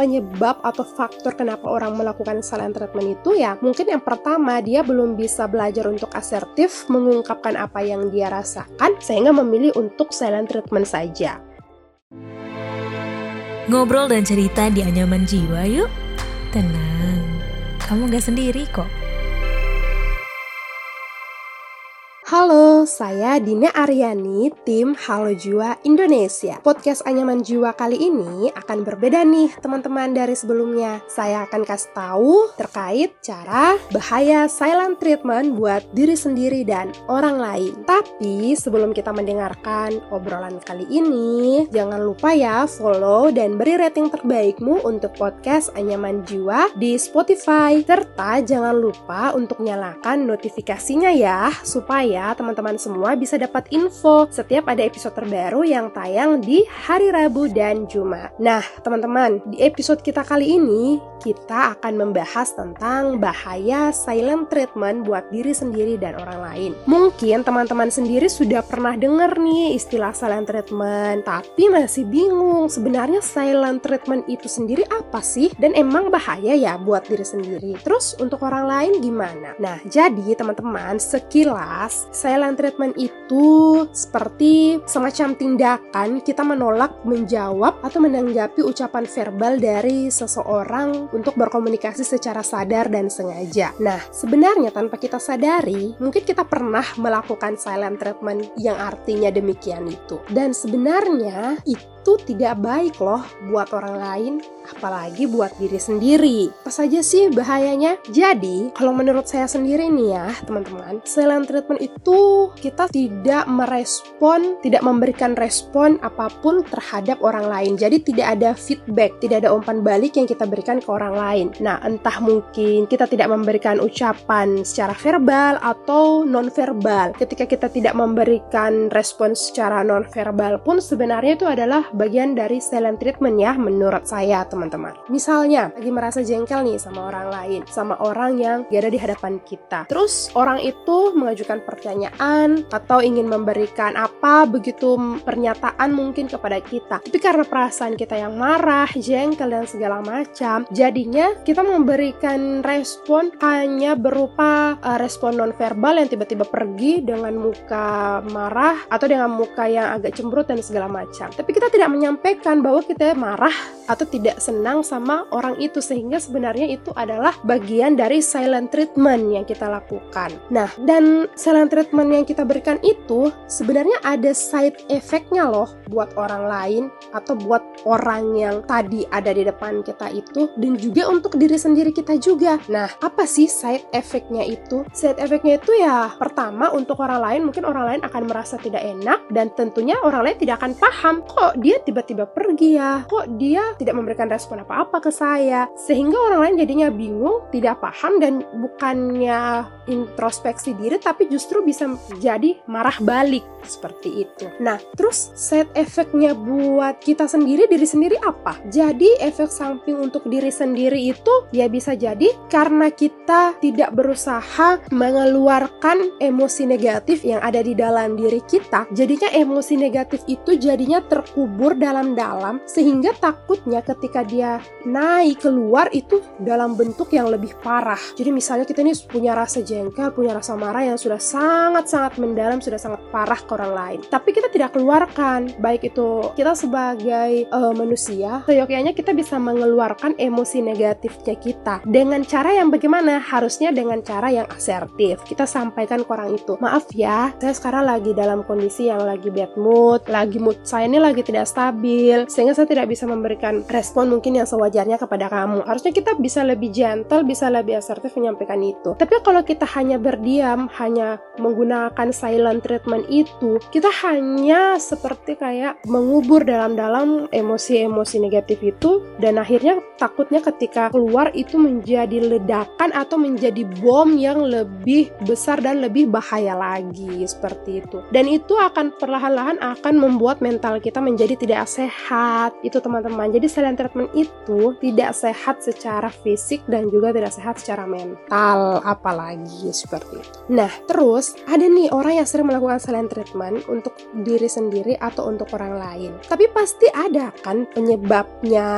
penyebab atau faktor kenapa orang melakukan silent treatment itu ya mungkin yang pertama dia belum bisa belajar untuk asertif mengungkapkan apa yang dia rasakan sehingga memilih untuk silent treatment saja. Ngobrol dan cerita di anyaman jiwa yuk. Tenang, kamu gak sendiri kok. Halo, saya Dina Aryani, tim Halo Jiwa Indonesia. Podcast Anyaman Jiwa kali ini akan berbeda nih teman-teman dari sebelumnya. Saya akan kasih tahu terkait cara bahaya silent treatment buat diri sendiri dan orang lain. Tapi sebelum kita mendengarkan obrolan kali ini, jangan lupa ya follow dan beri rating terbaikmu untuk podcast Anyaman Jiwa di Spotify. Serta jangan lupa untuk nyalakan notifikasinya ya, supaya ya teman-teman semua bisa dapat info setiap ada episode terbaru yang tayang di hari Rabu dan Jumat. Nah, teman-teman, di episode kita kali ini kita akan membahas tentang bahaya silent treatment buat diri sendiri dan orang lain. Mungkin teman-teman sendiri sudah pernah dengar nih istilah silent treatment, tapi masih bingung sebenarnya silent treatment itu sendiri apa sih dan emang bahaya ya buat diri sendiri. Terus untuk orang lain gimana? Nah, jadi teman-teman sekilas silent treatment itu seperti semacam tindakan kita menolak menjawab atau menanggapi ucapan verbal dari seseorang untuk berkomunikasi secara sadar dan sengaja. Nah, sebenarnya tanpa kita sadari, mungkin kita pernah melakukan silent treatment yang artinya demikian itu. Dan sebenarnya itu itu tidak baik loh buat orang lain, apalagi buat diri sendiri. Apa saja sih bahayanya? Jadi, kalau menurut saya sendiri nih ya, teman-teman, silent treatment itu kita tidak merespon, tidak memberikan respon apa pun terhadap orang lain. Jadi tidak ada feedback, tidak ada umpan balik yang kita berikan ke orang lain. Nah, entah mungkin kita tidak memberikan ucapan secara verbal atau non-verbal. Ketika kita tidak memberikan respon secara non-verbal pun sebenarnya itu adalah bagian dari silent treatment ya menurut saya teman-teman. Misalnya lagi merasa jengkel nih sama orang lain, sama orang yang ada di hadapan kita. Terus orang itu mengajukan pertanyaan atau ingin memberikan apa begitu pernyataan mungkin kepada kita. Tapi karena perasaan kita yang marah, jengkel dan segala macam, jadinya kita memberikan respon hanya berupa uh, respon nonverbal yang tiba-tiba pergi dengan muka marah atau dengan muka yang agak cemberut dan segala macam. Tapi kita tidak tidak menyampaikan bahwa kita marah atau tidak senang sama orang itu sehingga sebenarnya itu adalah bagian dari silent treatment yang kita lakukan. Nah, dan silent treatment yang kita berikan itu sebenarnya ada side effectnya loh buat orang lain atau buat orang yang tadi ada di depan kita itu dan juga untuk diri sendiri kita juga. Nah, apa sih side effectnya itu? Side effectnya itu ya pertama untuk orang lain mungkin orang lain akan merasa tidak enak dan tentunya orang lain tidak akan paham kok dia dia tiba-tiba pergi ya? Kok dia tidak memberikan respon apa-apa ke saya? Sehingga orang lain jadinya bingung, tidak paham dan bukannya introspeksi diri tapi justru bisa jadi marah balik seperti itu. Nah, terus side efeknya buat kita sendiri diri sendiri apa? Jadi efek samping untuk diri sendiri itu ya bisa jadi karena kita tidak berusaha mengeluarkan emosi negatif yang ada di dalam diri kita. Jadinya emosi negatif itu jadinya terkubur terkubur dalam-dalam sehingga takutnya ketika dia naik keluar itu dalam bentuk yang lebih parah. Jadi misalnya kita ini punya rasa jengkel, punya rasa marah yang sudah sangat-sangat mendalam, sudah sangat parah ke orang lain. Tapi kita tidak keluarkan, baik itu kita sebagai uh, manusia, seyogyanya kita bisa mengeluarkan emosi negatifnya kita dengan cara yang bagaimana? Harusnya dengan cara yang asertif. Kita sampaikan ke orang itu, maaf ya, saya sekarang lagi dalam kondisi yang lagi bad mood, lagi mood saya ini lagi tidak stabil sehingga saya tidak bisa memberikan respon mungkin yang sewajarnya kepada kamu. Harusnya kita bisa lebih gentle bisa lebih asertif menyampaikan itu. Tapi kalau kita hanya berdiam hanya menggunakan silent treatment itu kita hanya seperti kayak mengubur dalam-dalam emosi-emosi negatif itu dan akhirnya takutnya ketika keluar itu menjadi ledakan atau menjadi bom yang lebih besar dan lebih bahaya lagi seperti itu. Dan itu akan perlahan-lahan akan membuat mental kita menjadi tidak sehat itu teman-teman. Jadi silent treatment itu tidak sehat secara fisik dan juga tidak sehat secara mental apalagi seperti itu. Nah terus ada nih orang yang sering melakukan silent treatment untuk diri sendiri atau untuk orang lain. Tapi pasti ada kan penyebabnya.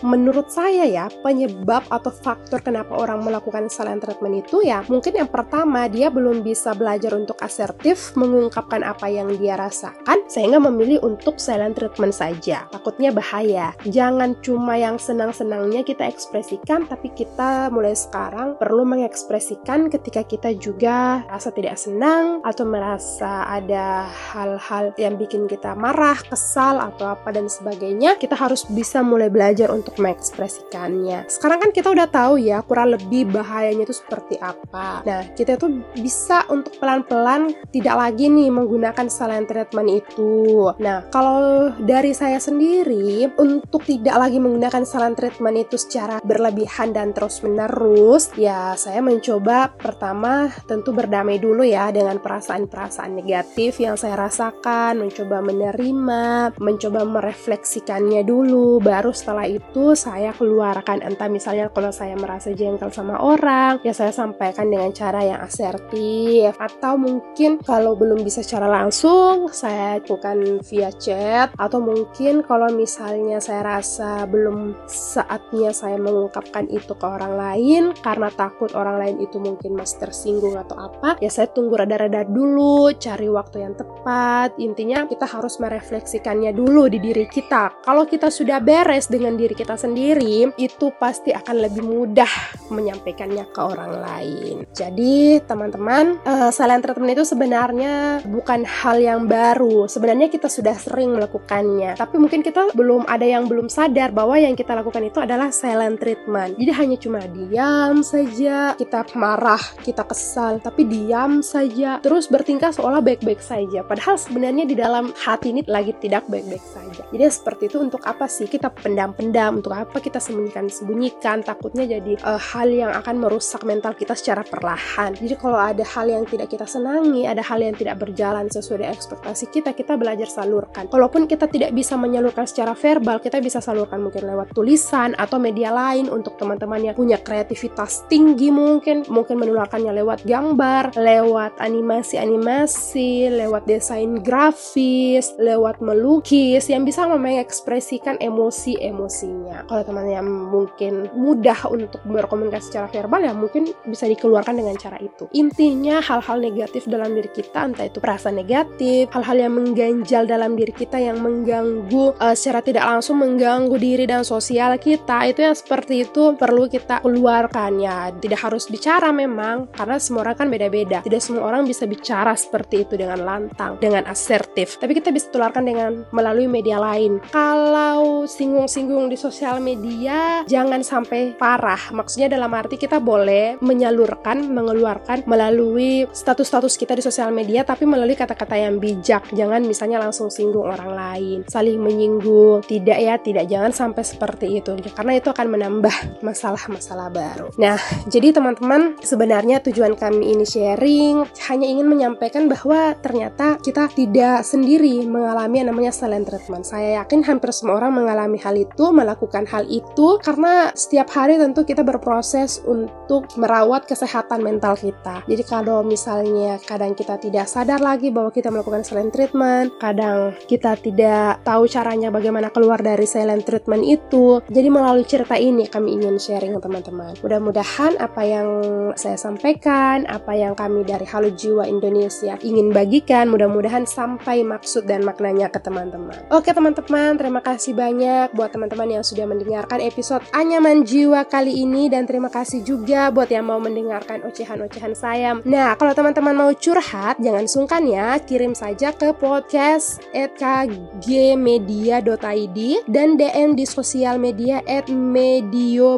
Menurut saya ya penyebab atau faktor kenapa orang melakukan silent treatment itu ya mungkin yang pertama dia belum bisa belajar untuk asertif mengungkapkan apa yang dia rasakan sehingga memilih untuk silent treatment saja. Takutnya bahaya. Jangan cuma yang senang-senangnya kita ekspresikan tapi kita mulai sekarang perlu mengekspresikan ketika kita juga rasa tidak senang atau merasa ada hal-hal yang bikin kita marah kesal atau apa dan sebagainya. Kita harus bisa mulai belajar untuk mengekspresikannya. Sekarang kan kita udah tahu ya kurang lebih bahayanya itu seperti apa. Nah kita tuh bisa untuk pelan-pelan tidak lagi nih menggunakan silent treatment itu. Nah kalau saya sendiri untuk tidak lagi menggunakan silent treatment itu secara berlebihan dan terus menerus ya saya mencoba pertama tentu berdamai dulu ya dengan perasaan-perasaan negatif yang saya rasakan mencoba menerima mencoba merefleksikannya dulu. Baru setelah itu saya keluarkan entah misalnya kalau saya merasa jengkel sama orang ya saya sampaikan dengan cara yang asertif. Atau mungkin kalau belum bisa secara langsung saya lakukan via chat atau mungkin kalau misalnya saya rasa belum saatnya saya mengungkapkan itu ke orang lain karena takut orang lain itu mungkin masih tersinggung atau apa ya saya tunggu rada-rada dulu cari waktu yang tepat. Intinya kita harus merefleksikannya dulu di diri kita. Kalau kita sudah beres dengan diri kita sendiri itu pasti akan lebih mudah menyampaikannya ke orang lain. Jadi teman-teman uh, silent itu sebenarnya bukan hal yang baru. Sebenarnya kita sudah sering melakukannya tapi mungkin kita belum ada yang belum sadar bahwa yang kita lakukan itu adalah silent treatment. Jadi hanya cuma diam saja kita marah kita kesal tapi diam saja. Terus bertingkah seolah baik-baik saja. Padahal sebenarnya di dalam hati ini lagi tidak baik-baik saja. Jadi seperti itu untuk apa sih? Kita pendam-pendam untuk apa kita sembunyikan-sembunyikan takutnya jadi uh, hal yang akan merusak mental kita secara perlahan. Jadi kalau ada hal yang tidak kita senangi ada hal yang tidak berjalan sesuai ekspektasi kita kita belajar salurkan. Walaupun kita tidak bisa menyalurkan secara verbal kita bisa salurkan mungkin lewat tulisan atau media lain untuk teman-teman yang punya kreativitas tinggi mungkin mungkin menularkannya lewat gambar lewat animasi-animasi lewat desain grafis lewat melukis yang bisa mengekspresikan emosi-emosinya. Kalau teman yang mungkin mudah untuk berkomunikasi secara verbal ya mungkin bisa dikeluarkan dengan cara itu. Intinya hal-hal negatif dalam diri kita entah itu perasaan negatif hal-hal yang mengganjal dalam diri kita yang mengganggu uh, secara tidak langsung mengganggu diri dan sosial kita. Itu yang seperti itu perlu kita keluarkan ya. Tidak harus bicara memang karena semua orang kan beda-beda. Tidak semua orang bisa bicara seperti itu dengan lantang dengan asertif. Tapi kita bisa tularkan dengan melalui media lain. Kalau singgung-singgung di sosial media jangan sampai parah. Maksudnya dalam arti kita boleh menyalurkan mengeluarkan melalui status-status kita di sosial media tapi melalui kata-kata yang bijak. Jangan misalnya langsung singgung orang lain saling menyinggung tidak ya tidak jangan sampai seperti itu. Karena itu akan menambah masalah-masalah baru. Nah jadi teman-teman sebenarnya tujuan kami ini sharing hanya ingin menyampaikan bahwa ternyata kita tidak sendiri mengalami yang namanya silent treatment. Saya yakin hampir semua orang mengalami hal itu melakukan hal itu karena setiap hari tentu kita berproses untuk merawat kesehatan mental kita. Jadi kalau misalnya kadang kita tidak sadar lagi bahwa kita melakukan silent treatment, kadang kita tidak tahu caranya bagaimana keluar dari silent treatment itu. Jadi melalui cerita ini kami ingin sharing teman-teman. Mudah-mudahan apa yang saya sampaikan, apa yang kami dari Halo Jiwa Indonesia ingin bagikan, mudah-mudahan sampai maksud dan maknanya ke teman-teman. Oke teman-teman, terima kasih banyak buat teman-teman yang sudah mendengarkan episode Anyaman Jiwa kali ini dan terima kasih juga buat yang mau mendengarkan ocehan-ocehan saya. Nah, kalau teman-teman mau curhat, jangan sungkan ya, kirim saja ke podcast kgmedia.id dan DM di sosial media at medio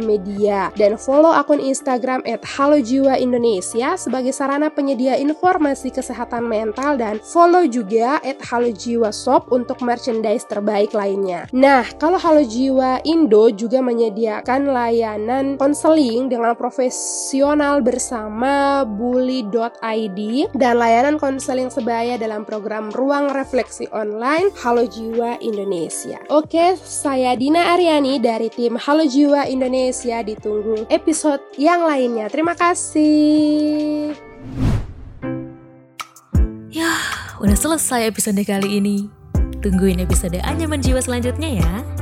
media dan follow akun Instagram at Halo Indonesia sebagai sarana penyedia informasi kesehatan mental dan follow juga at Halo Shop untuk merchandise terbaik lainnya. Nah, kalau Halo Indo juga menyediakan layanan konseling dengan profesional bersama bully.id dan layanan konseling sebaya dalam program Ruang Refleksi online Halo Jiwa Indonesia. Oke, saya Dina Aryani dari tim Halo Jiwa Indonesia. Ditunggu episode yang lainnya. Terima kasih. Ya, udah selesai episode kali ini. Tungguin episode Anyaman Jiwa selanjutnya ya.